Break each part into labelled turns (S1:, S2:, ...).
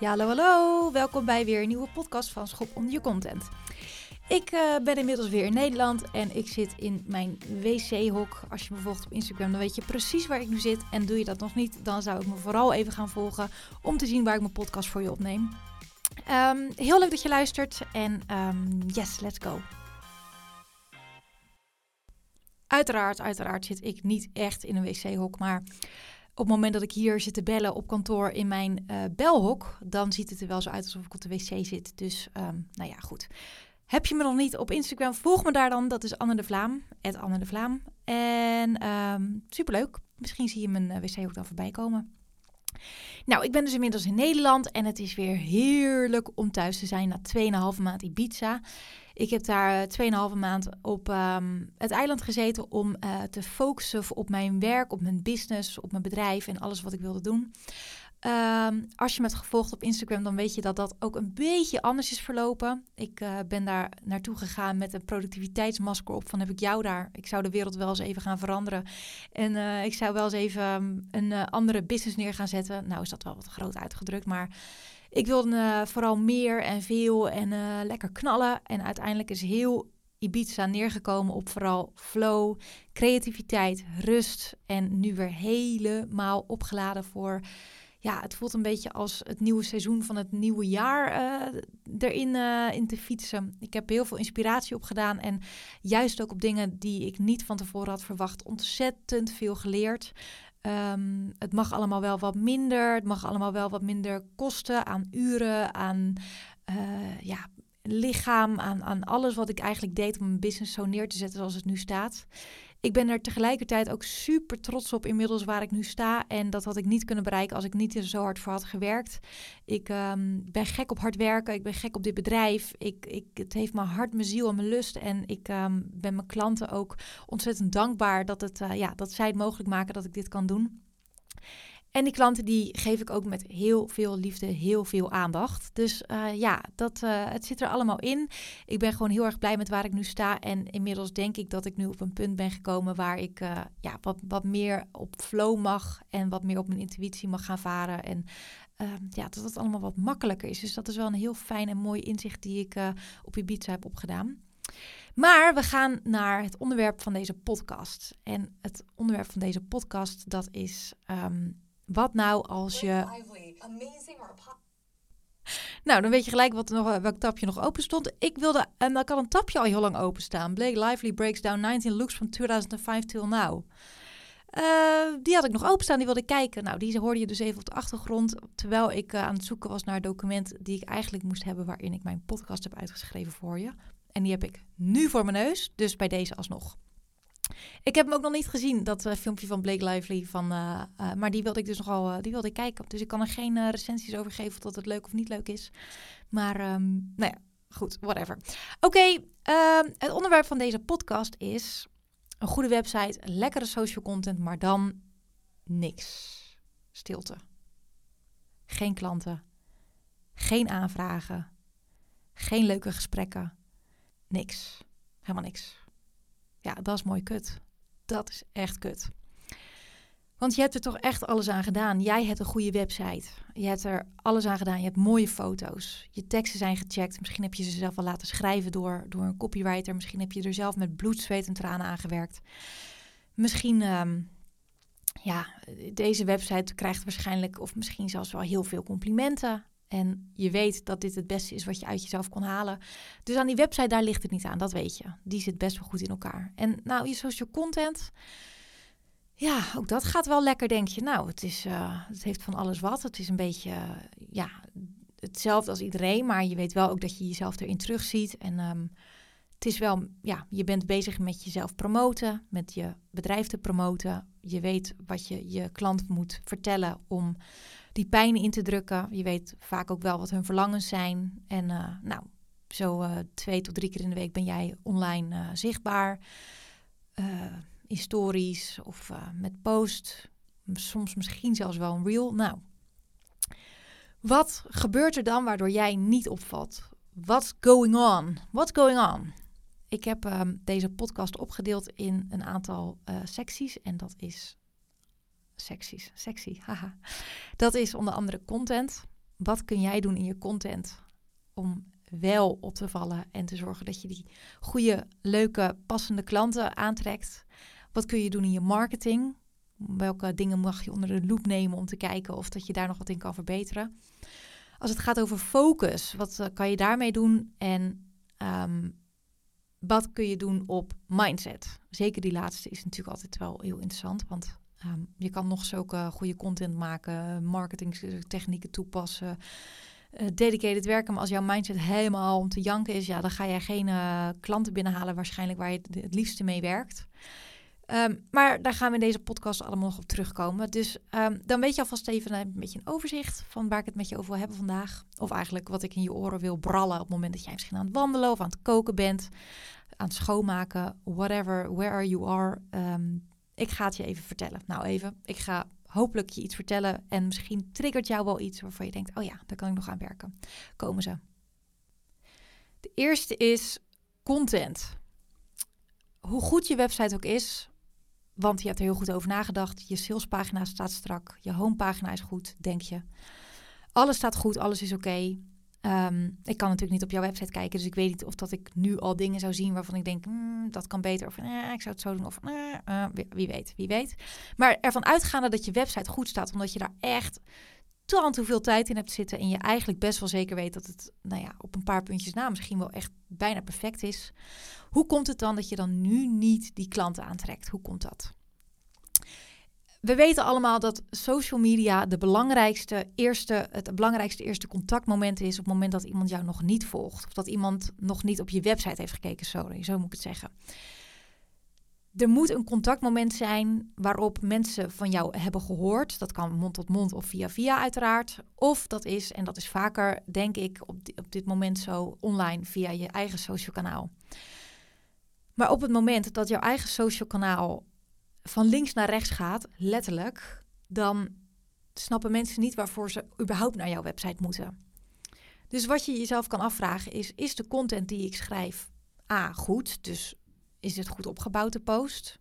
S1: Ja, hallo, hallo. Welkom bij weer een nieuwe podcast van Schop onder je content. Ik uh, ben inmiddels weer in Nederland en ik zit in mijn wc-hok. Als je me volgt op Instagram, dan weet je precies waar ik nu zit. En doe je dat nog niet, dan zou ik me vooral even gaan volgen om te zien waar ik mijn podcast voor je opneem. Um, heel leuk dat je luistert en um, yes, let's go. Uiteraard, uiteraard zit ik niet echt in een wc-hok, maar op het moment dat ik hier zit te bellen op kantoor in mijn uh, belhok, dan ziet het er wel zo uit alsof ik op de wc zit. Dus, um, nou ja, goed. Heb je me nog niet op Instagram? Volg me daar dan. Dat is Anne de Vlaam. Anne de Vlaam. En um, superleuk. Misschien zie je mijn uh, wc ook dan voorbij komen. Nou, ik ben dus inmiddels in Nederland en het is weer heerlijk om thuis te zijn na 2,5 maand Ibiza. Ik heb daar 2,5 eh, maand op um, het eiland gezeten om uh, te focussen op mijn werk, op mijn business, op mijn bedrijf en alles wat ik wilde doen. Um, als je me hebt gevolgd op Instagram, dan weet je dat dat ook een beetje anders is verlopen. Ik uh, ben daar naartoe gegaan met een productiviteitsmasker op van heb ik jou daar. Ik zou de wereld wel eens even gaan veranderen. En ik zou wel eens even um, een andere business neer gaan zetten. Nou is dat wel wat groot uitgedrukt, maar ik wilde vooral meer en veel en lekker knallen. En uiteindelijk is heel Ibiza neergekomen op vooral flow, creativiteit, rust. En nu weer helemaal opgeladen voor ja, het voelt een beetje als het nieuwe seizoen van het nieuwe jaar uh, erin in te fietsen. Ik heb heel veel inspiratie opgedaan en juist ook op dingen die ik niet van tevoren had verwacht, ontzettend veel geleerd. Um, het mag allemaal wel wat minder. Het mag allemaal wel wat minder kosten aan uren, aan uh, ja, lichaam, aan, aan alles wat ik eigenlijk deed om mijn business zo neer te zetten zoals het nu staat. Ik ben er tegelijkertijd ook super trots op inmiddels waar ik nu sta. En dat had ik niet kunnen bereiken als ik niet er zo hard voor had gewerkt. Ik um, ben gek op hard werken. Ik ben gek op dit bedrijf. Ik, ik, het heeft mijn hart, mijn ziel en mijn lust. En ik um, ben mijn klanten ook ontzettend dankbaar dat, het, uh, ja, dat zij het mogelijk maken dat ik dit kan doen. En die klanten die geef ik ook met heel veel liefde, heel veel aandacht. Dus uh, ja, dat, uh, het zit er allemaal in. Ik ben gewoon heel erg blij met waar ik nu sta. En inmiddels denk ik dat ik nu op een punt ben gekomen waar ik uh, ja, wat, wat meer op flow mag en wat meer op mijn intuïtie mag gaan varen. En ja, dat het allemaal wat makkelijker is. Dus dat is wel een heel fijn en mooi inzicht die ik op Ibiza heb opgedaan. Maar we gaan naar het onderwerp van deze podcast. En het onderwerp van deze podcast, dat is um, wat nou als je. Nou, dan weet je gelijk wat nog, welk tapje nog open stond. Ik wilde, en dan kan een tapje al heel lang openstaan. Blake Lively breaks down 19 looks from 2005 till now. Uh, die had ik nog openstaan, die wilde ik kijken. Nou, die hoorde je dus even op de achtergrond. Terwijl ik uh, aan het zoeken was naar het document die ik eigenlijk moest hebben. waarin ik mijn podcast heb uitgeschreven voor je. En die heb ik nu voor mijn neus. Dus bij deze alsnog. Ik heb hem ook nog niet gezien, dat uh, filmpje van Blake Lively. Van, uh, uh, maar die wilde ik dus nogal die wilde ik kijken. Dus ik kan er geen recensies over geven of dat het leuk of niet leuk is. Maar um, nou ja, goed, whatever. Oké, ehm, het onderwerp van deze podcast is een goede website, lekkere social content, maar dan niks. Stilte. Geen klanten. Geen aanvragen. Geen leuke gesprekken. Niks. Helemaal niks. Ja, dat is mooi kut. Dat is echt kut. Want je hebt er toch echt alles aan gedaan. Jij hebt een goede website. Je hebt er alles aan gedaan. Je hebt mooie foto's. Je teksten zijn gecheckt. Misschien heb je ze zelf al laten schrijven door, door een copywriter. Misschien heb je er zelf met bloed, zweet en tranen aan gewerkt. Misschien, um, ja, deze website krijgt waarschijnlijk, of misschien zelfs wel heel veel complimenten. En je weet dat dit het beste is wat je uit jezelf kon halen. Dus aan die website, daar ligt het niet aan, dat weet je. Die zit best wel goed in elkaar. En nou, je social content, ja, ook dat gaat wel lekker, denk je. Nou, het, is, uh, het heeft van alles wat. Het is een beetje, uh, ja, hetzelfde als iedereen. Maar je weet wel ook dat je jezelf erin terugziet. En um, het is wel, ja, je bent bezig met jezelf promoten, met je bedrijf te promoten. Je weet wat je je klant moet vertellen om die pijn in te drukken. Je weet vaak ook wel wat hun verlangens zijn. En uh, nou, zo uh, twee tot drie keer in de week ben jij online uh, zichtbaar. in stories of met post. Soms misschien zelfs wel een reel. Nou, wat gebeurt er dan waardoor jij niet opvalt? What's going on? What's going on? Ik heb um, deze podcast opgedeeld in een aantal secties. En dat is secties, sexy, haha. Dat is onder andere content, Wat kun jij doen in je content om wel op te vallen en te zorgen dat je die goede, leuke, passende klanten aantrekt? Wat kun je doen in je marketing? Welke dingen mag je onder de loep nemen om te kijken of dat je daar nog wat in kan verbeteren? Als het gaat over focus, wat eh, kan je daarmee doen? En ehm, wat kun je doen op mindset? Zeker die laatste is natuurlijk altijd wel heel interessant, want ehm, je kan nog zulke goede content maken, marketingtechnieken toepassen, uh, dedicated werken. Maar als jouw mindset helemaal om te janken is, ja, dan ga jij geen uh, klanten binnenhalen waarschijnlijk waar je het liefste mee werkt. Ehm, maar daar gaan we in deze podcast allemaal nog op terugkomen. Dus um, dan weet je alvast even een beetje een overzicht van waar ik het met je over wil hebben vandaag. Of eigenlijk wat ik in je oren wil brallen op het moment dat jij misschien aan het wandelen of aan het koken bent, aan het schoonmaken, whatever, where you are. Ik ga het je even vertellen. Nou even, ik ga hopelijk je iets vertellen en misschien triggert jou wel iets waarvan je denkt, oh ja, daar kan ik nog aan werken. Komen ze. De eerste is content. Hoe goed je website ook is, want je hebt er heel goed over nagedacht. Je salespagina staat strak. Je homepagina is goed, denk je. Alles staat goed, alles is oké. Ehm, ik kan natuurlijk niet op jouw website kijken, dus ik weet niet of dat ik nu al dingen zou zien waarvan ik denk, hmm, dat kan beter. Of eh, ik zou het zo doen. Of eh, wie weet, wie weet. Maar ervan uitgaande dat je website goed staat, omdat je daar echt tant hoeveel tijd in hebt zitten en je eigenlijk best wel zeker weet dat het, nou ja, op een paar puntjes na misschien wel echt bijna perfect is. Hoe komt het dan dat je dan nu niet die klanten aantrekt? Hoe komt dat? We weten allemaal dat social media de belangrijkste eerste, het belangrijkste eerste contactmoment is op het moment dat iemand jou nog niet volgt. Of dat iemand nog niet op je website heeft gekeken, sorry, zo moet ik het zeggen. Er moet een contactmoment zijn waarop mensen van jou hebben gehoord. Dat kan mond tot mond of via via uiteraard. Of dat is, en dat is vaker denk ik op, op dit moment zo, online via je eigen social kanaal. Maar op het moment dat jouw eigen social kanaal van links naar rechts gaat, letterlijk, dan snappen mensen niet waarvoor ze überhaupt naar jouw website moeten. Dus wat je jezelf kan afvragen is: is de content die ik schrijf A goed? Dus is het goed opgebouwd, post?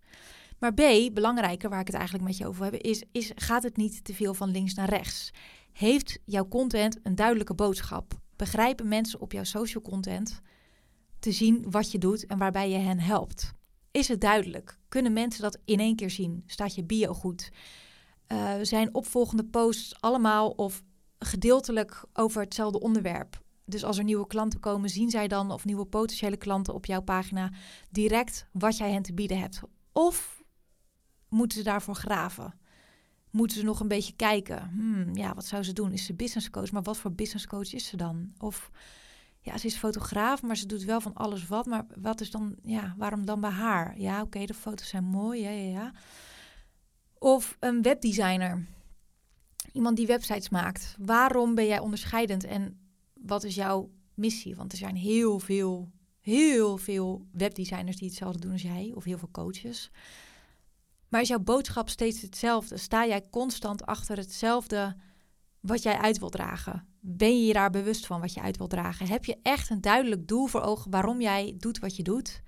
S1: Maar B, belangrijker, waar ik het eigenlijk met je over heb, is, is gaat het niet te veel van links naar rechts? Heeft jouw content een duidelijke boodschap? Begrijpen mensen op jouw social content te zien wat je doet en waarbij je hen helpt? Is het duidelijk? Kunnen mensen dat in één keer zien? Staat je bio goed? Uh, zijn opvolgende posts allemaal of gedeeltelijk over hetzelfde onderwerp? Dus als er nieuwe klanten komen, zien zij dan of nieuwe potentiële klanten op jouw pagina direct wat jij hen te bieden hebt? Of moeten ze daarvoor graven? Moeten ze nog een beetje kijken? Hmm, ja, wat zou ze doen? Is ze business coach? Maar wat voor business coach is ze dan? Of ja, ze is fotograaf, maar ze doet wel van alles wat. Maar wat is dan, ja, waarom dan bij haar? Ja, oké, de foto's zijn mooi, ja, ja, ja. Of een webdesigner. Iemand die websites maakt. Waarom ben jij onderscheidend en wat is jouw missie? Want er zijn heel veel, heel veel webdesigners die hetzelfde doen als jij, of heel veel coaches. Maar is jouw boodschap steeds hetzelfde? Sta jij constant achter hetzelfde wat jij uit wilt dragen? Ben je je daar bewust van wat je uit wilt dragen? Heb je echt een duidelijk doel voor ogen waarom jij doet wat je doet?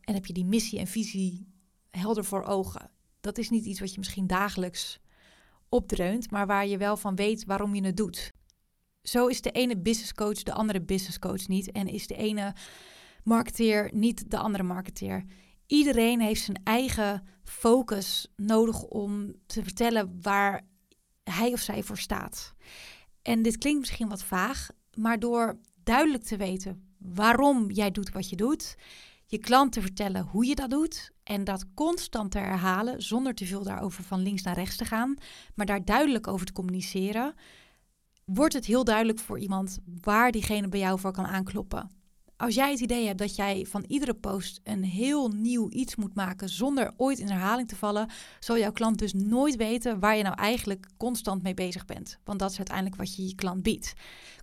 S1: En heb je die missie en visie helder voor ogen? Dat is niet iets wat je misschien dagelijks opdreunt, maar waar je wel van weet waarom je het doet. Zo is de ene business coach de andere business coach niet en is de ene marketeer niet de andere marketeer. Iedereen heeft zijn eigen focus nodig om te vertellen waar hij of zij voor staat. En dit klinkt misschien wat vaag, maar door duidelijk te weten waarom jij doet wat je doet, je klant te vertellen hoe je dat doet en dat constant te herhalen zonder te veel daarover van links naar rechts te gaan, maar daar duidelijk over te communiceren, wordt het heel duidelijk voor iemand waar diegene bij jou voor kan aankloppen als jij het idee hebt dat jij van iedere post een heel nieuw iets moet maken zonder ooit in herhaling te vallen, zal jouw klant dus nooit weten waar je nou eigenlijk constant mee bezig bent. Want dat is uiteindelijk wat je je klant biedt.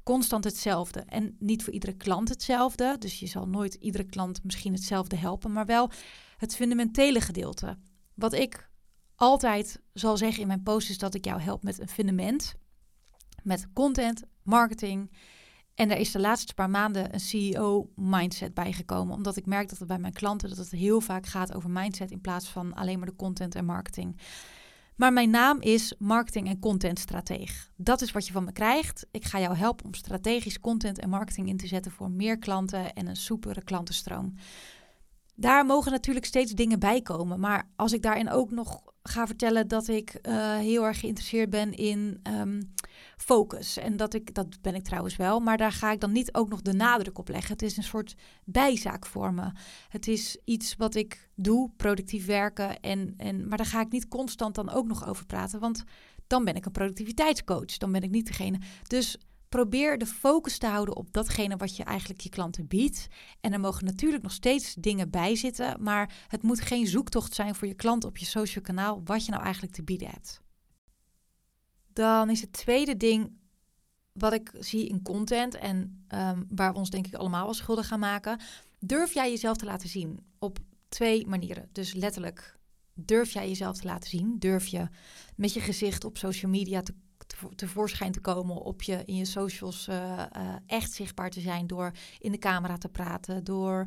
S1: Constant hetzelfde. En niet voor iedere klant hetzelfde. Dus je zal nooit iedere klant misschien hetzelfde helpen, maar wel het fundamentele gedeelte. Wat ik altijd zal zeggen in mijn post is dat ik jou help met een fundament. Met content, marketing en er is de laatste paar maanden een CEO-mindset bijgekomen. Omdat ik merk dat het bij mijn klanten dat het heel vaak gaat over mindset in plaats van alleen maar de content en marketing. Maar mijn naam is marketing en content strateeg. Dat is wat je van me krijgt. Ik ga jou helpen om strategisch content en marketing in te zetten voor meer klanten en een soepere klantenstroom. Daar mogen natuurlijk steeds dingen bij komen. Maar als ik daarin ook nog ga vertellen dat ik eh, heel erg geïnteresseerd ben in ehm, focus. En dat ik, dat ben ik trouwens wel, maar daar ga ik dan niet ook nog de nadruk op leggen. Het is een soort bijzaak voor me. Het is iets wat ik doe, productief werken. En, en, maar daar ga ik niet constant dan ook nog over praten, want dan ben ik een productiviteitscoach. Dan ben ik niet degene. Dus probeer de focus te houden op datgene wat je eigenlijk je klanten biedt. En er mogen natuurlijk nog steeds dingen bij zitten, maar het moet geen zoektocht zijn voor je klant op je social kanaal wat je nou eigenlijk te bieden hebt. Dan is het tweede ding wat ik zie in content en um, waar we ons denk ik allemaal wel schuldig gaan maken. Durf jij jezelf te laten zien op twee manieren. Dus letterlijk, durf jij jezelf te laten zien? Durf je met je gezicht op social media te, tevoorschijn te komen, op je, in je socials uh, uh, echt zichtbaar te zijn door in de camera te praten, door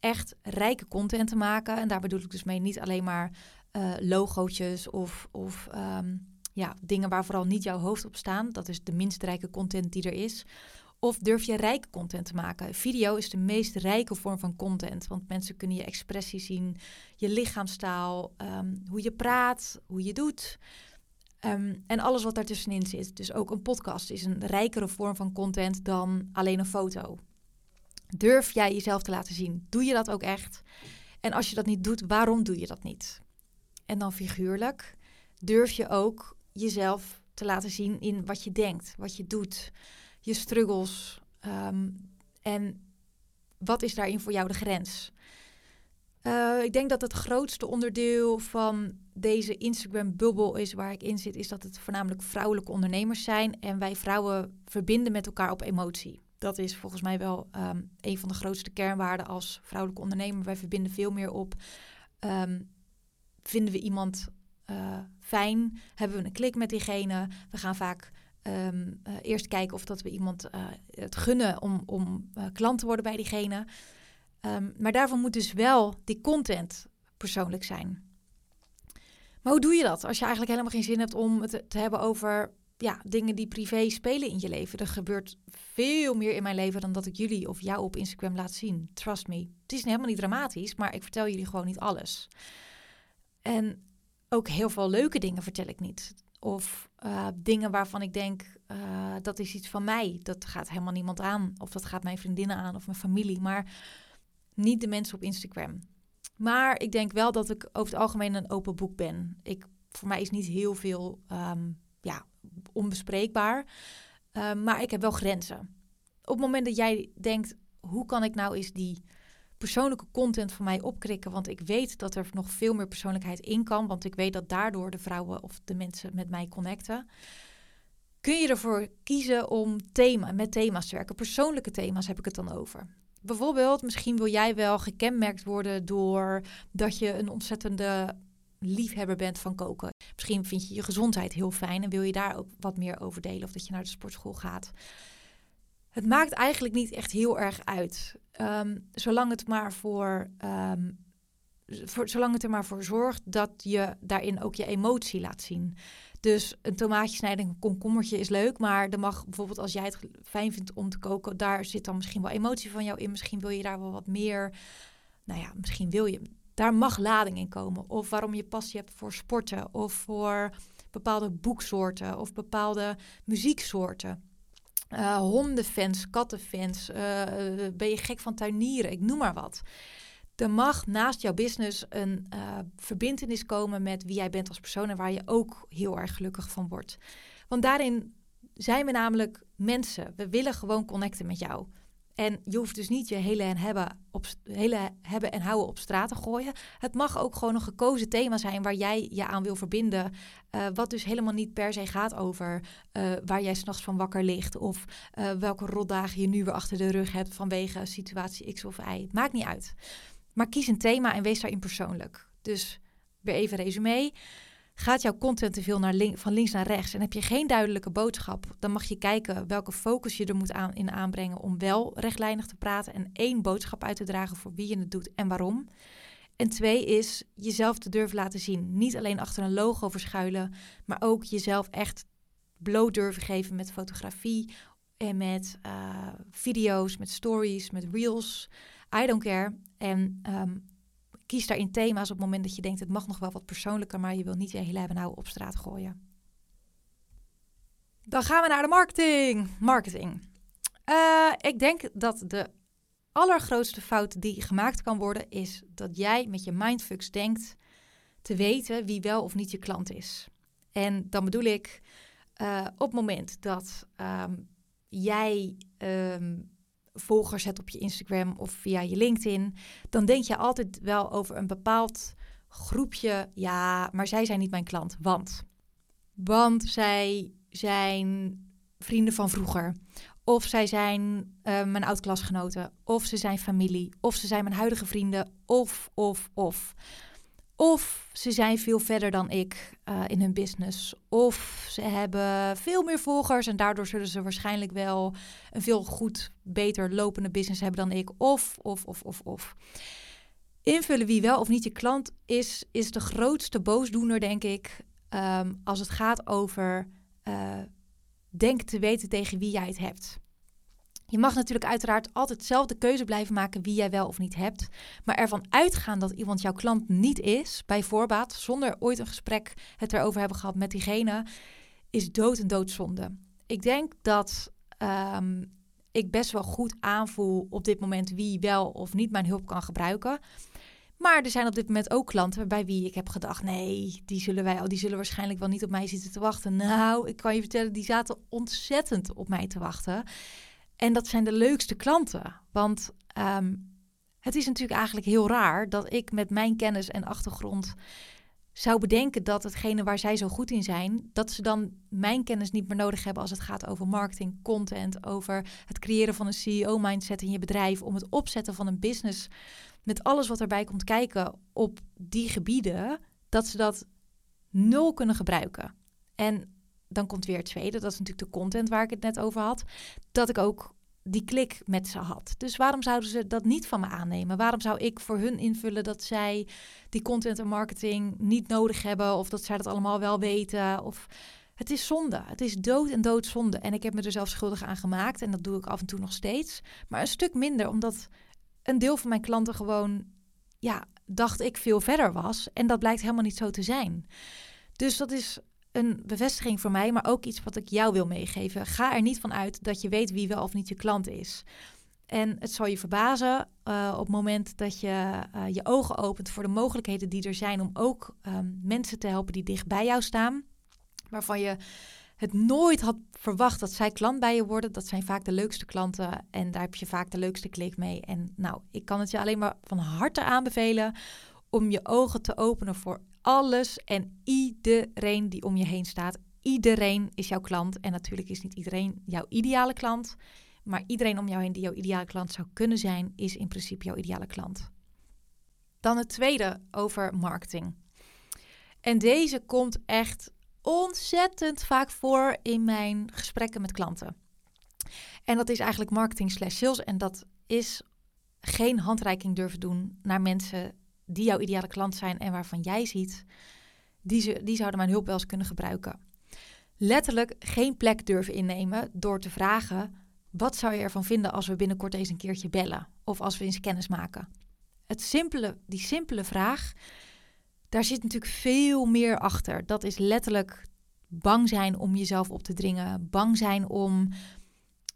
S1: echt rijke content te maken. En daar bedoel ik dus mee niet alleen maar uh, logootjes of, of um, ja, dingen waar vooral niet jouw hoofd op staan. Dat is de minst rijke content die er is. Of durf je rijke content te maken? Video is de meest rijke vorm van content. Want mensen kunnen je expressie zien, je lichaamstaal, um, hoe je praat, hoe je doet. Um, en alles wat daartussenin zit. Dus ook een podcast is een rijkere vorm van content dan alleen een foto. Durf jij jezelf te laten zien? Doe je dat ook echt? En als je dat niet doet, waarom doe je dat niet? En dan figuurlijk, durf je ook jezelf te laten zien in wat je denkt, wat je doet, je struggles. Um, en wat is daarin voor jou de grens? Uh, ik denk dat het grootste onderdeel van deze Instagram-bubbel is waar ik in zit, is dat het voornamelijk vrouwelijke ondernemers zijn. En wij vrouwen verbinden met elkaar op emotie. Dat is volgens mij wel um, een van de grootste kernwaarden als vrouwelijke ondernemer. Wij verbinden veel meer op. Um, vinden we iemand uh, fijn? Hebben we een klik met diegene? We gaan vaak um, uh, eerst kijken of dat we iemand uh, het gunnen om, om klant te worden bij diegene. Um, maar daarvoor moet dus wel die content persoonlijk zijn. Maar hoe doe je dat als je eigenlijk helemaal geen zin hebt om het te hebben over ja, dingen die privé spelen in je leven? Er gebeurt veel meer in mijn leven dan dat ik jullie of jou op Instagram laat zien. Trust me. Het is helemaal niet dramatisch, maar ik vertel jullie gewoon niet alles. En ook heel veel leuke dingen vertel ik niet. Of uh, dingen waarvan ik denk, uh, dat is iets van mij. Dat gaat helemaal niemand aan. Of dat gaat mijn vriendinnen aan of mijn familie. Maar niet de mensen op Instagram. Maar ik denk wel dat ik over het algemeen een open boek ben. Ik, voor mij is niet heel veel um, ja, onbespreekbaar. Um, maar ik heb wel grenzen. Op het moment dat jij denkt, hoe kan ik nou eens die persoonlijke content voor mij opkrikken. Want ik weet dat er nog veel meer persoonlijkheid in kan. Want ik weet dat daardoor de vrouwen of de mensen met mij connecten. Kun je ervoor kiezen om thema, met thema's te werken? Persoonlijke thema's heb ik het dan over. Bijvoorbeeld, misschien wil jij wel gekenmerkt worden door dat je een ontzettende liefhebber bent van koken. Misschien vind je je gezondheid heel fijn en wil je daar ook wat meer over delen of dat je naar de sportschool gaat. Het maakt eigenlijk niet echt heel erg uit. Um, zolang het maar voor, um, voor, zolang het er maar voor zorgt dat je daarin ook je emotie laat zien. Dus een tomaatje snijden, een komkommertje is leuk, maar er mag bijvoorbeeld als jij het fijn vindt om te koken, daar zit dan misschien wel emotie van jou in. Misschien wil je daar wel wat meer, nou ja, misschien wil je, daar mag lading in komen. Of waarom je passie hebt voor sporten of voor bepaalde boeksoorten of bepaalde muzieksoorten. Uh, hondenfans, kattenfans, uh, ben je gek van tuinieren, ik noem maar wat. Er mag naast jouw business een uh, verbindenis komen met wie jij bent als persoon en waar je ook heel erg gelukkig van wordt. Want daarin zijn we namelijk mensen. We willen gewoon connecten met jou. En je hoeft dus niet je hele en hebben, op, hele hebben en houden op straat te gooien. Het mag ook gewoon een gekozen thema zijn waar jij je aan wil verbinden. Uh, wat dus helemaal niet per se gaat over uh, waar jij s'nachts van wakker ligt. Of uh, welke rotdagen je nu weer achter de rug hebt vanwege situatie X of Y. Maakt niet uit. Maar kies een thema en wees daarin persoonlijk. Dus weer even resume. Gaat jouw content te veel naar van links naar rechts en heb je geen duidelijke boodschap, dan mag je kijken welke focus je er moet aan, in aanbrengen om wel rechtlijnig te praten en één boodschap uit te dragen voor wie je het doet en waarom. En twee is jezelf te durven laten zien. Niet alleen achter een logo verschuilen, maar ook jezelf echt bloot durven geven met fotografie en met uh, video's, met stories, met reels. I don't care. En um, kies daarin thema's op het moment dat je denkt: het mag nog wel wat persoonlijker, maar je wil niet je hele hebben nou op straat gooien. Dan gaan we naar de marketing. Marketing. Uh, ik denk dat de allergrootste fout die gemaakt kan worden, is dat jij met je mindfucks denkt te weten wie wel of niet je klant is. En dan bedoel ik uh, op het moment dat um, jij um, volgers hebt op je Instagram of via je LinkedIn, dan denk je altijd wel over een bepaald groepje. Ja, maar zij zijn niet mijn klant. Want, want zij zijn vrienden van vroeger. Of zij zijn uh, mijn oud-klasgenoten. Of ze zijn familie. Of ze zijn mijn huidige vrienden. Of, of, of. Of ze zijn veel verder dan ik uh, in hun business. Of ze hebben veel meer volgers en daardoor zullen ze waarschijnlijk wel een veel goed, beter lopende business hebben dan ik. Of, of, of, of, of. Invullen wie wel of niet je klant is, is de grootste boosdoener, denk ik, um, als het gaat over uh, denk te weten tegen wie jij het hebt. Je mag natuurlijk uiteraard altijd zelf de keuze blijven maken wie jij wel of niet hebt. Maar ervan uitgaan dat iemand jouw klant niet is, bij voorbaat, zonder ooit een gesprek het erover hebben gehad met diegene, is dood en doodzonde. Ik denk dat um, ik best wel goed aanvoel op dit moment wie wel of niet mijn hulp kan gebruiken. Maar er zijn op dit moment ook klanten bij wie ik heb gedacht: nee, die zullen, wij, die zullen waarschijnlijk wel niet op mij zitten te wachten. Nou, ik kan je vertellen, die zaten ontzettend op mij te wachten. En dat zijn de leukste klanten. Want um, het is natuurlijk eigenlijk heel raar dat ik met mijn kennis en achtergrond zou bedenken dat hetgene waar zij zo goed in zijn, dat ze dan mijn kennis niet meer nodig hebben als het gaat over marketing, content, over het creëren van een CEO-mindset in je bedrijf, om het opzetten van een business met alles wat erbij komt kijken op die gebieden, dat ze dat nul kunnen gebruiken. En dan komt weer het tweede, dat is natuurlijk de content waar ik het net over had, dat ik ook die klik met ze had. Dus waarom zouden ze dat niet van me aannemen? Waarom zou ik voor hun invullen dat zij die content en marketing niet nodig hebben of dat zij dat allemaal wel weten? Of het is zonde. Het is dood en doodzonde. En ik heb me er zelf schuldig aan gemaakt en dat doe ik af en toe nog steeds. Maar een stuk minder, omdat een deel van mijn klanten gewoon, ja, dacht ik veel verder was. En dat blijkt helemaal niet zo te zijn. Dus dat is een bevestiging voor mij, maar ook iets wat ik jou wil meegeven. Ga er niet van uit dat je weet wie wel of niet je klant is. En het zal je verbazen uh, op het moment dat je uh, je ogen opent voor de mogelijkheden die er zijn om ook um, mensen te helpen die dicht bij jou staan. Waarvan je het nooit had verwacht dat zij klant bij je worden. Dat zijn vaak de leukste klanten en daar heb je vaak de leukste klik mee. En nou, ik kan het je alleen maar van harte aanbevelen om je ogen te openen voor alles en iedereen die om je heen staat. Iedereen is jouw klant. En natuurlijk is niet iedereen jouw ideale klant. Maar iedereen om jou heen die jouw ideale klant zou kunnen zijn, is in principe jouw ideale klant. Dan het tweede over marketing. En deze komt echt ontzettend vaak voor in mijn gesprekken met klanten. En dat is eigenlijk marketing slash sales. En dat is geen handreiking durven doen naar mensen die jouw ideale klant zijn en waarvan jij ziet, die, ze, die zouden mijn hulp wel eens kunnen gebruiken. Letterlijk geen plek durven innemen door te vragen: wat zou je ervan vinden als we binnenkort eens een keertje bellen of als we eens kennis maken? Het simpele, die simpele vraag, daar zit natuurlijk veel meer achter. Dat is letterlijk bang zijn om jezelf op te dringen, bang zijn om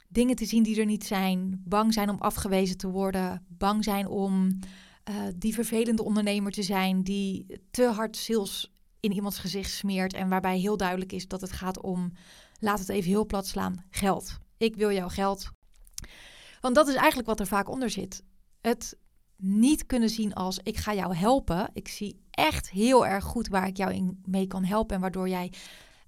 S1: dingen te zien die er niet zijn, bang zijn om afgewezen te worden, bang zijn om uh, die vervelende ondernemer te zijn die te hard sales in iemands gezicht smeert en waarbij heel duidelijk is dat het gaat om, laat het even heel plat slaan, geld. Ik wil jouw geld. Want dat is eigenlijk wat er vaak onder zit. Het niet kunnen zien als ik ga jou helpen. Ik zie echt heel erg goed waar ik jou in mee kan helpen en waardoor jij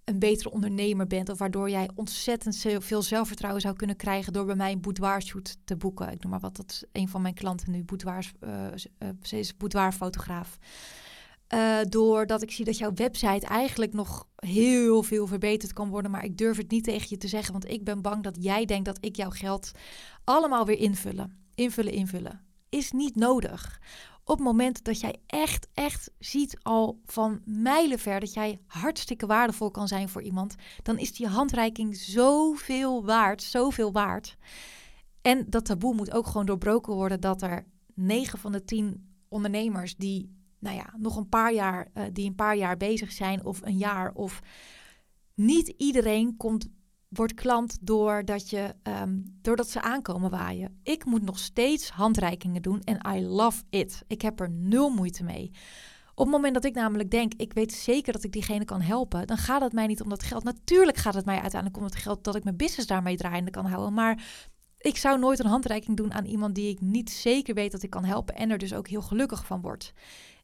S1: een betere ondernemer bent. Of waardoor jij ontzettend veel zelfvertrouwen zou kunnen krijgen door bij mij een boudoir shoot te boeken. Ik noem maar wat, dat is een van mijn klanten nu, boudoir, uh, ze is boudoirfotograaf. Uh, doordat ik zie dat jouw website eigenlijk nog heel veel verbeterd kan worden. Maar ik durf het niet tegen je te zeggen, want ik ben bang dat jij denkt dat ik jouw geld allemaal weer invullen. Invullen, invullen. is niet nodig. Op het moment dat jij echt, echt ziet al van mijlenver dat jij hartstikke waardevol kan zijn voor iemand, dan is die handreiking zoveel waard, zoveel waard. En dat taboe moet ook gewoon doorbroken worden dat er 9 van de 10 ondernemers die, nou ja, nog een paar jaar, uh, die een paar jaar bezig zijn of een jaar of niet iedereen komt wordt klant doordat, je, um, doordat ze aankomen waaien. Ik moet nog steeds handreikingen doen en I love it. Ik heb er nul moeite mee. Op het moment dat ik namelijk denk, ik weet zeker dat ik diegene kan helpen, dan gaat het mij niet om dat geld. Natuurlijk gaat het mij uiteindelijk om het geld dat ik mijn business daarmee draaiende kan houden. Maar ik zou nooit een handreiking doen aan iemand die ik niet zeker weet dat ik kan helpen en er dus ook heel gelukkig van word.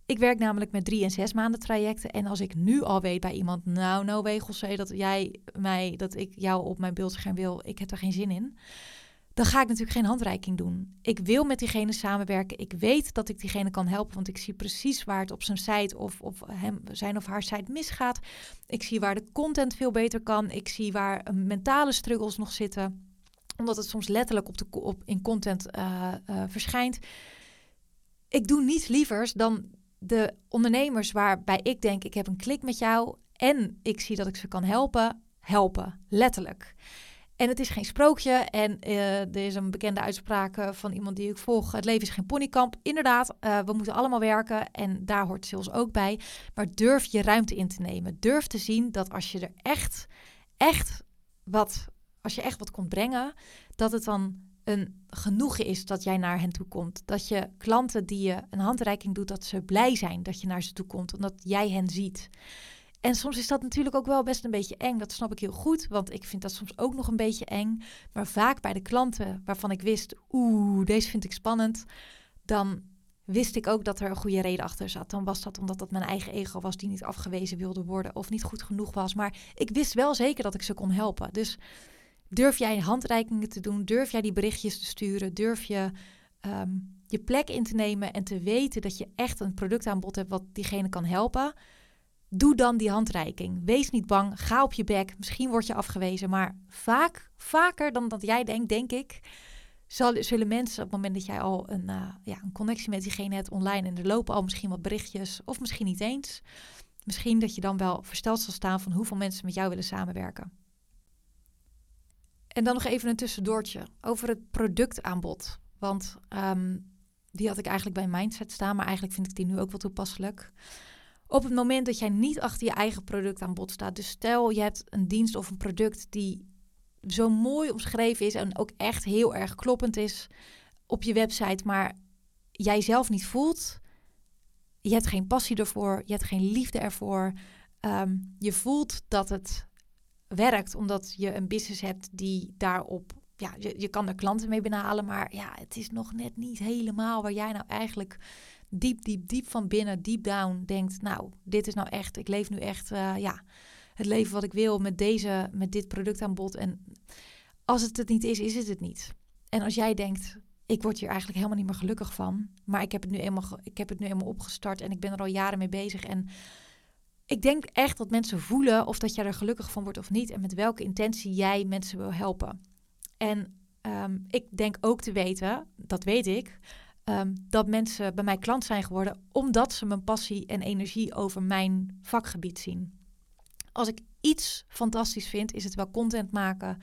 S1: Ik werk namelijk met drie en zes maanden trajecten. En als ik nu al weet bij iemand, nou, nou Wegels, dat jij mij, dat ik jou op mijn beeldscherm wil, ik heb er geen zin in. Dan ga ik natuurlijk geen handreiking doen. Ik wil met diegene samenwerken. Ik weet dat ik diegene kan helpen, want ik zie precies waar het op zijn site of op hem, zijn of haar site misgaat. Ik zie waar de content veel beter kan. Ik zie waar mentale struggles nog zitten, omdat het soms letterlijk op de, op, in content uh, uh, verschijnt. Ik doe niets lievers dan de ondernemers waarbij ik denk, ik heb een klik met jou en ik zie dat ik ze kan helpen, helpen, letterlijk. En het is geen sprookje. En uh, er is een bekende uitspraak eh, van iemand die ik volg. Het leven is geen ponykamp. Inderdaad, uh, we moeten allemaal werken. En daar hoort sales ook bij. Maar durf je ruimte in te nemen. Durf te zien dat als je er echt, echt wat, als je echt wat komt brengen, dat het dan een genoegen is dat jij naar hen toe komt. Dat je klanten die je een handreiking doet, dat ze blij zijn dat je naar ze toe komt, omdat jij hen ziet. En soms is dat natuurlijk ook wel best een beetje eng. Dat snap ik heel goed, want ik vind dat soms ook nog een beetje eng. Maar vaak bij de klanten waarvan ik wist, oeh, deze vind ik spannend, dan wist ik ook dat er een goede reden achter zat. Dan was dat omdat dat mijn eigen ego was die niet afgewezen wilde worden of niet goed genoeg was. Maar ik wist wel zeker dat ik ze kon helpen. Dus Durf jij handreikingen te doen? Durf jij die berichtjes te sturen? Durf je ehm, je plek in te nemen en te weten dat je echt een productaanbod hebt wat diegene kan helpen? Doe dan die handreiking. Wees niet bang. Ga op je bek. Misschien word je afgewezen. Maar vaak, vaker dan dat jij denkt, denk ik, zullen mensen op het moment dat jij al een, uh, ja, een connectie met diegene hebt online en er lopen al misschien wat berichtjes, of misschien niet eens, misschien dat je dan wel versteld zal staan van hoeveel mensen met jou willen samenwerken. En dan nog even een tussendoortje over het productaanbod. Want um, die had ik eigenlijk bij Mindset staan, maar eigenlijk vind ik die nu ook wel toepasselijk. Op het moment dat jij niet achter je eigen productaanbod staat, dus stel je hebt een dienst of een product die zo mooi omschreven is en ook echt heel erg kloppend is op je website, maar jij zelf niet voelt, je hebt geen passie ervoor, je hebt geen liefde ervoor, um, je voelt dat het werkt, omdat je een business hebt die daarop, ja, je, je kan er klanten mee binnenhalen, maar ja, het is nog net niet helemaal waar jij nou eigenlijk diep, diep, diep van binnen, deep down denkt, nou, dit is nou echt, ik leef nu echt, uh, ja, het leven wat ik wil met deze, met dit product aan bod. En als het het niet is, is het het niet. En als jij denkt, ik word hier eigenlijk helemaal niet meer gelukkig van, maar ik heb het nu eenmaal, ik heb het nu eenmaal opgestart en ik ben er al jaren mee bezig en ik denk echt dat mensen voelen of dat jij er gelukkig van wordt of niet en met welke intentie jij mensen wil helpen. En um, ik denk ook te weten, dat weet ik, um, dat mensen bij mij klant zijn geworden omdat ze mijn passie en energie over mijn vakgebied zien. Als ik iets fantastisch vind, is het wel content maken.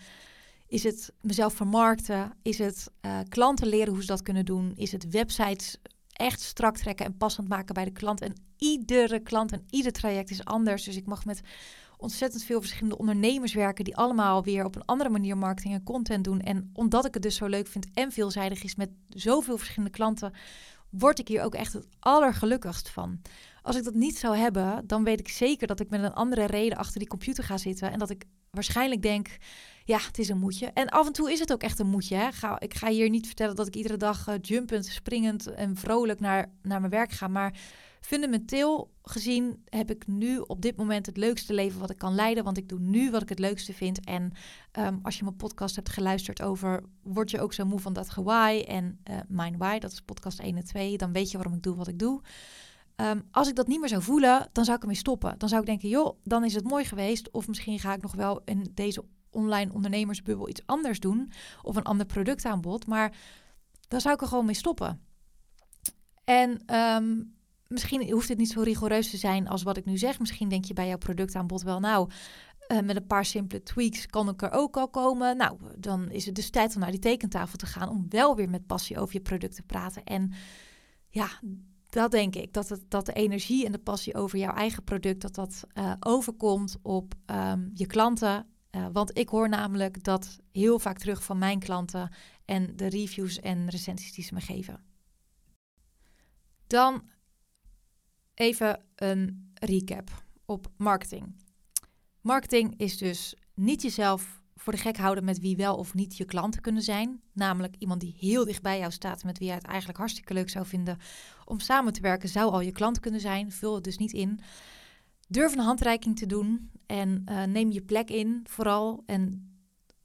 S1: Is het mezelf vermarkten? Is het uh, klanten leren hoe ze dat kunnen doen? Is het websites echt strak trekken en passend maken bij de klant. En iedere klant en ieder traject is anders. Dus ik mag met ontzettend veel verschillende ondernemers werken die allemaal weer op een andere manier marketing en content doen. En omdat ik het dus zo leuk vind en veelzijdig is met zoveel verschillende klanten, word ik hier ook echt het allergelukkigst van. Als ik dat niet zou hebben, dan weet ik zeker dat ik met een andere reden achter die computer ga zitten en dat ik waarschijnlijk denk, ja, het is een moedje. En af en toe is het ook echt een moedje. Hè? Ga, ik ga hier niet vertellen dat ik iedere dag uh, jumpend, springend en vrolijk naar, naar mijn werk ga. Maar fundamenteel gezien heb ik nu op dit moment het leukste leven wat ik kan leiden. Want ik doe nu wat ik het leukste vind. En um, als je mijn podcast hebt geluisterd over... word je ook zo moe van dat gewaaai en uh, Mind Why, dat is podcast 1 en 2... dan weet je waarom ik doe wat ik doe. Um, als ik dat niet meer zou voelen, dan zou ik ermee stoppen. Dan zou ik denken, joh, dan is het mooi geweest. Of misschien ga ik nog wel in deze online ondernemersbubbel iets anders doen. Of een ander productaanbod. Maar dan zou ik er gewoon mee stoppen. En ehm, misschien hoeft het niet zo rigoureus te zijn als wat ik nu zeg. Misschien denk je bij jouw productaanbod wel, nou, uh, met een paar simpele tweaks kan ik er ook al komen. Nou, dan is het dus tijd om naar die tekentafel te gaan om wel weer met passie over je product te praten. En ja, dat denk ik. Dat, het, dat de energie en de passie over jouw eigen product, dat dat uh, overkomt op um, je klanten. Uh, want ik hoor namelijk dat heel vaak terug van mijn klanten en de reviews en recensies die ze me geven. Dan even een recap op marketing. Marketing is dus niet jezelf voor de gek houden met wie wel of niet je klanten kunnen zijn. Namelijk iemand die heel dicht bij jou staat, met wie je het eigenlijk hartstikke leuk zou vinden om samen te werken, zou al je klant kunnen zijn. Vul het dus niet in. Durf een handreiking te doen en uh, neem je plek in vooral. En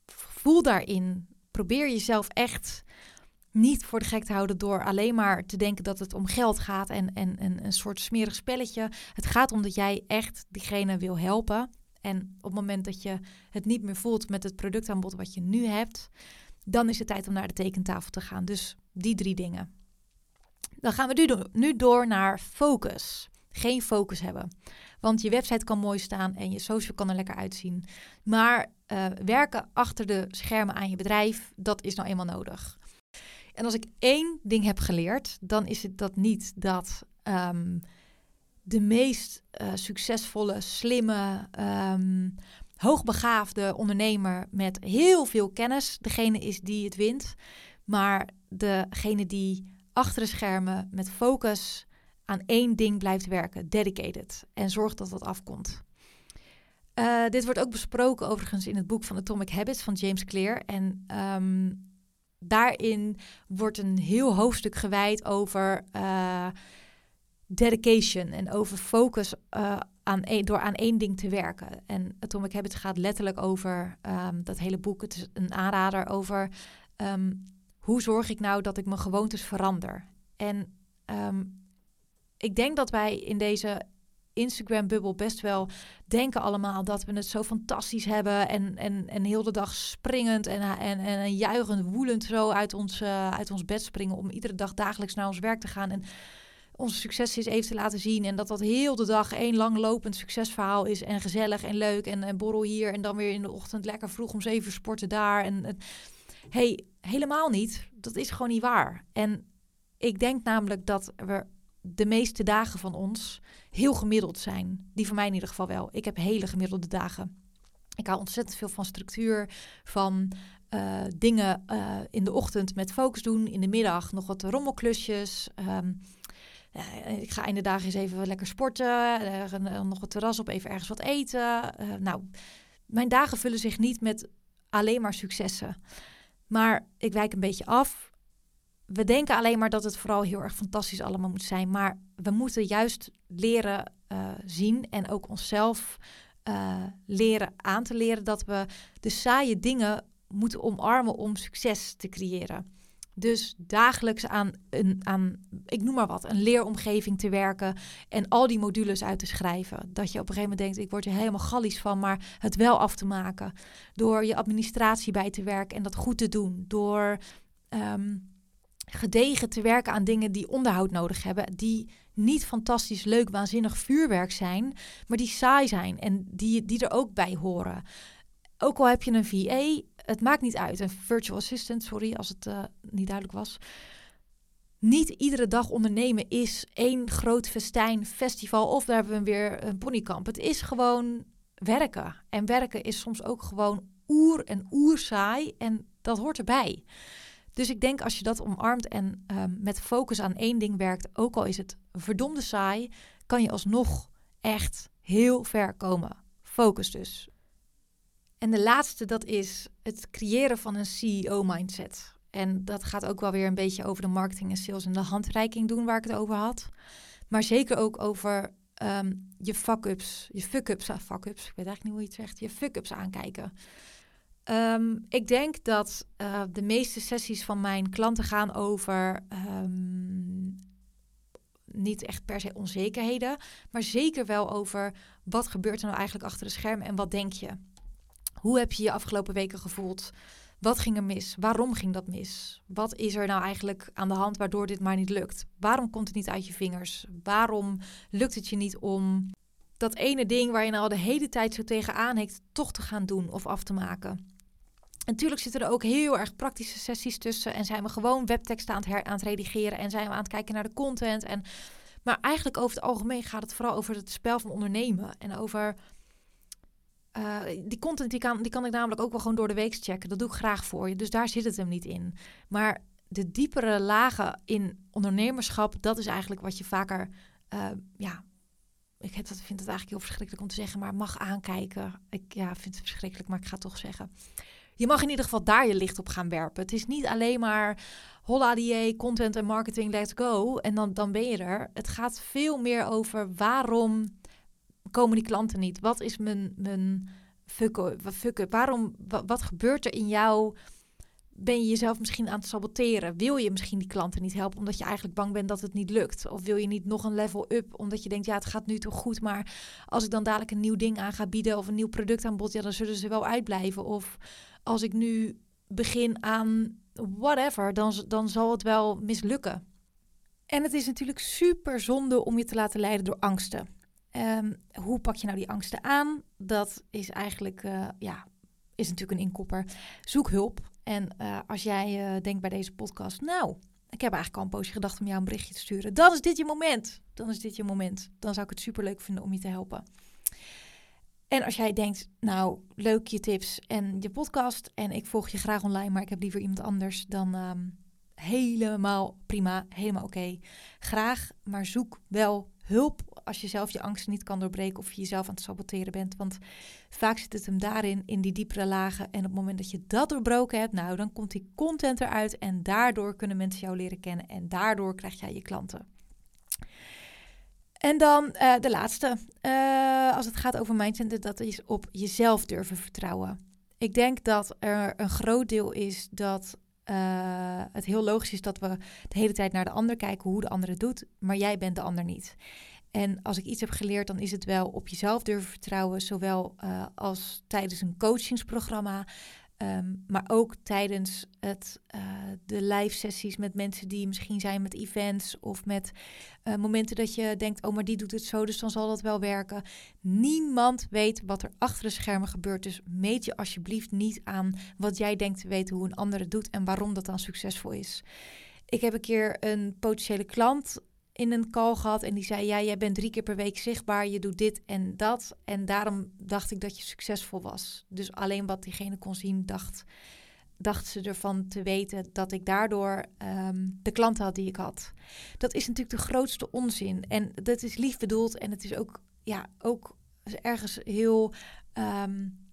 S1: voel daarin. Probeer jezelf echt niet voor de gek te houden door alleen maar te denken dat het om geld gaat en, en, en een soort smerig spelletje. Het gaat om dat jij echt diegene wil helpen. En op het moment dat je het niet meer voelt met het productaanbod wat je nu hebt, dan is het tijd om naar de tekentafel te gaan. Dus die drie dingen. Dan gaan we nu door naar focus. Geen focus hebben. Want je website kan mooi staan en je social kan er lekker uitzien. Maar uh, werken achter de schermen aan je bedrijf, dat is nou eenmaal nodig. En als ik één ding heb geleerd, dan is het dat niet dat um, de meest uh, succesvolle, slimme, um, hoogbegaafde ondernemer met heel veel kennis degene is die het wint. Maar degene die achter de schermen met focus aan één ding blijft werken, dedicated, en zorgt dat dat afkomt. Uh, dit wordt ook besproken overigens in het boek van Atomic Habits van James Clear. En um, daarin wordt een heel hoofdstuk gewijd over uh, dedication en over focus uh, aan een, door aan één ding te werken. En Atomic Habits gaat letterlijk over um, dat hele boek. Het is een aanrader over um, hoe zorg ik nou dat ik mijn gewoontes verander. En um, ik denk dat wij in deze Instagram-bubbel best wel denken allemaal dat we het zo fantastisch hebben. En, en, en heel de dag springend en, en, en juichend, woelend zo uit ons, uh, uit ons bed springen. Om iedere dag dagelijks naar ons werk te gaan. En onze succes is even te laten zien. En dat dat heel de dag één langlopend succesverhaal is. En gezellig en leuk. En, en borrel hier. En dan weer in de ochtend lekker vroeg om zeven sporten daar. En, en hey, helemaal niet. Dat is gewoon niet waar. En ik denk namelijk dat we de meeste dagen van ons heel gemiddeld zijn. Die van mij in ieder geval wel. Ik heb hele gemiddelde dagen. Ik hou ontzettend veel van structuur, van uh, dingen uh, in de ochtend met focus doen, in de middag nog wat rommelklusjes. Uh, ik ga in de dagen eens even lekker sporten, nog het terras op, even ergens wat eten. nou, mijn dagen vullen zich niet met alleen maar successen. Maar ik wijk een beetje af we denken alleen maar dat het vooral heel erg fantastisch allemaal moet zijn. Maar we moeten juist leren uh, zien en ook onszelf uh, leren aan te leren dat we de saaie dingen moeten omarmen om succes te creëren. Dus dagelijks aan een, aan, ik noem maar wat, een leeromgeving te werken en al die modules uit te schrijven. Dat je op een gegeven moment denkt, ik word er helemaal gallisch van, maar het wel af te maken. Door je administratie bij te werken en dat goed te doen. Door um, gedegen te werken aan dingen die onderhoud nodig hebben, die niet fantastisch leuk, waanzinnig vuurwerk zijn, maar die saai zijn en die, die er ook bij horen. Ook al heb je een VA, het maakt niet uit. Een virtual assistant, sorry als het uh, niet duidelijk was. Niet iedere dag ondernemen is één groot festijn, festival of daar hebben we weer een ponykamp. Het is gewoon werken. En werken is soms ook gewoon oer en oer saai en dat hoort erbij. Dus ik denk als je dat omarmt en um, met focus aan één ding werkt, ook al is het verdomde saai, kan je alsnog echt heel ver komen. Focus dus. En de laatste, dat is het creëren van een CEO-mindset. En dat gaat ook wel weer een beetje over de marketing en sales en de handreiking doen waar ik het over had. Maar zeker ook over um, je fuck-ups, je fuck-ups, fuck-ups, ik weet eigenlijk niet hoe je het zegt, je fuck-ups aankijken. Um, ik denk dat uh, de meeste sessies van mijn klanten gaan over um, niet echt per se onzekerheden, maar zeker wel over wat gebeurt er nou eigenlijk achter de schermen en wat denk je? Hoe heb je je afgelopen weken gevoeld? Wat ging er mis? Waarom ging dat mis? Wat is er nou eigenlijk aan de hand waardoor dit maar niet lukt? Waarom komt het niet uit je vingers? Waarom lukt het je niet om dat ene ding waar je nou al de hele tijd zo tegenaan heeft, toch te gaan doen of af te maken? Natuurlijk zitten er ook heel erg praktische sessies tussen en zijn we gewoon webteksten aan het, aan het redigeren en zijn we aan het kijken naar de content. En, maar eigenlijk over het algemeen gaat het vooral over het spel van ondernemen en over uh, die content die kan, die kan ik namelijk ook wel gewoon door de week checken. Dat doe ik graag voor je. Dus daar zit het hem niet in. Maar de diepere lagen in ondernemerschap, dat is eigenlijk wat je vaker, uh, ja, ik vind het eigenlijk heel verschrikkelijk om te zeggen, maar mag aankijken. Ik ja, vind het verschrikkelijk, maar ik ga toch zeggen. Je mag in ieder geval daar je licht op gaan werpen. Het is niet alleen maar holla die content en marketing, let's go. En dan, dan ben je er. Het gaat veel meer over waarom komen die klanten niet? Wat is mijn, mijn fuck, Waarom, wat gebeurt er in jou? Ben je jezelf misschien aan het saboteren? Wil je misschien die klanten niet helpen omdat je eigenlijk bang bent dat het niet lukt? Of wil je niet nog een level up omdat je denkt, ja, het gaat nu toch goed, maar als ik dan dadelijk een nieuw ding aan ga bieden of een nieuw product aanbod, ja, dan zullen ze wel uitblijven. Of als ik nu begin aan whatever, dan, dan zal het wel mislukken. En het is natuurlijk super zonde om je te laten leiden door angsten. Um, hoe pak je nou die angsten aan? Dat is eigenlijk, uh, ja, is natuurlijk een inkopper. Zoek hulp. En uh, als jij uh, denkt bij deze podcast, nou, ik heb eigenlijk al een poosje gedacht om jou een berichtje te sturen. Dan is dit je moment. Dan is dit je moment. Dan zou ik het super leuk vinden om je te helpen. En als jij denkt, nou, leuk je tips en je podcast en ik volg je graag online, maar ik heb liever iemand anders, dan um, helemaal prima, helemaal oké. Graag, maar zoek wel hulp als je zelf je angsten niet kan doorbreken of je jezelf aan het saboteren bent. Want vaak zit het hem daarin, in die diepere lagen. En op het moment dat je dat doorbroken hebt, nou, dan komt die content eruit en daardoor kunnen mensen jou leren kennen en daardoor krijg jij je klanten. En dan uh, de laatste, uh, als het gaat over mindset, dat is op jezelf durven vertrouwen. Ik denk dat er een groot deel is dat uh, het heel logisch is dat we de hele tijd naar de ander kijken hoe de ander het doet, maar jij bent de ander niet. En als ik iets heb geleerd, dan is het wel op jezelf durven vertrouwen, zowel uh, als tijdens een coachingsprogramma, um, maar ook tijdens het, uh, de live sessies met mensen die misschien zijn met events of met uh, momenten dat je denkt, oh maar die doet het zo, dus dan zal dat wel werken. Niemand weet wat er achter de schermen gebeurt, dus meet je alsjeblieft niet aan wat jij denkt te weten hoe een ander het doet en waarom dat dan succesvol is. Ik heb een keer een potentiële klant in een call gehad en die zei: Ja, jij bent drie keer per week zichtbaar, je doet dit en dat. En daarom dacht ik dat je succesvol was. Dus alleen wat diegene kon zien, dacht, dacht ze ervan te weten dat ik daardoor ehm, de klanten had die ik had. Dat is natuurlijk de grootste onzin. En dat is lief bedoeld en het is ook, ja, ook ergens heel. Um,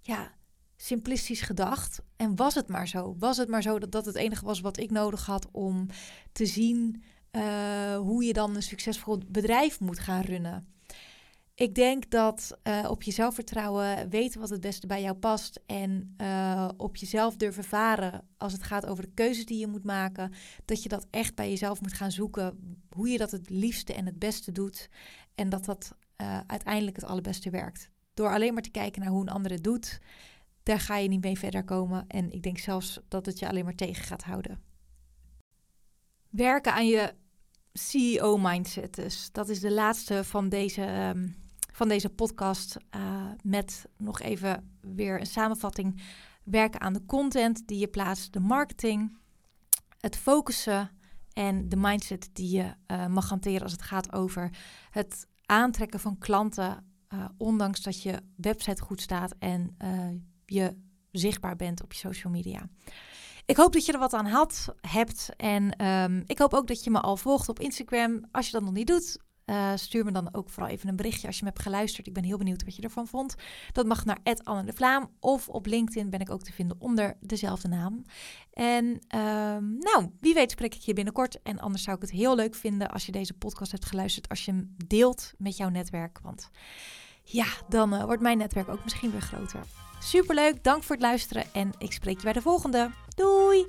S1: ja, simplistisch gedacht. En was het maar zo? Was het maar zo dat dat het enige was wat ik nodig had om te zien uh, hoe je dan een succesvol bedrijf moet gaan runnen. Ik denk dat uh, op jezelf vertrouwen, weten wat het beste bij jou past en uh, op jezelf durven varen als het gaat over de keuzes die je moet maken, dat je dat echt bij jezelf moet gaan zoeken, hoe je dat het liefste en het beste doet en dat dat uiteindelijk het allerbeste werkt. Door alleen maar te kijken naar hoe een ander het doet, daar ga je niet mee verder komen en ik denk zelfs dat het je alleen maar tegen gaat houden werken aan je CEO-mindset. Dus dat is de laatste van deze, um, van deze podcast. Uh, met nog even weer een samenvatting. Werken aan de content die je plaatst, de marketing, het focussen en de mindset die je uh, mag hanteren als het gaat over het aantrekken van klanten. Uh, ondanks dat je website goed staat en je zichtbaar bent op je social media. Ik hoop dat je er wat aan had, hebt. En um, ik hoop ook dat je me al volgt op Instagram. Als je dat nog niet doet, uh, stuur me dan ook vooral even een berichtje als je me hebt geluisterd. Ik ben heel benieuwd wat je ervan vond. Dat mag naar Anne de Vlaam. Of op LinkedIn ben ik ook te vinden onder dezelfde naam. En um, nou, wie weet spreek ik je binnenkort. En anders zou ik het heel leuk vinden als je deze podcast hebt geluisterd. Als je hem deelt met jouw netwerk. Want ja, dan uh, wordt mijn netwerk ook misschien weer groter. Superleuk, dank voor het luisteren en ik spreek je bij de volgende. Doei!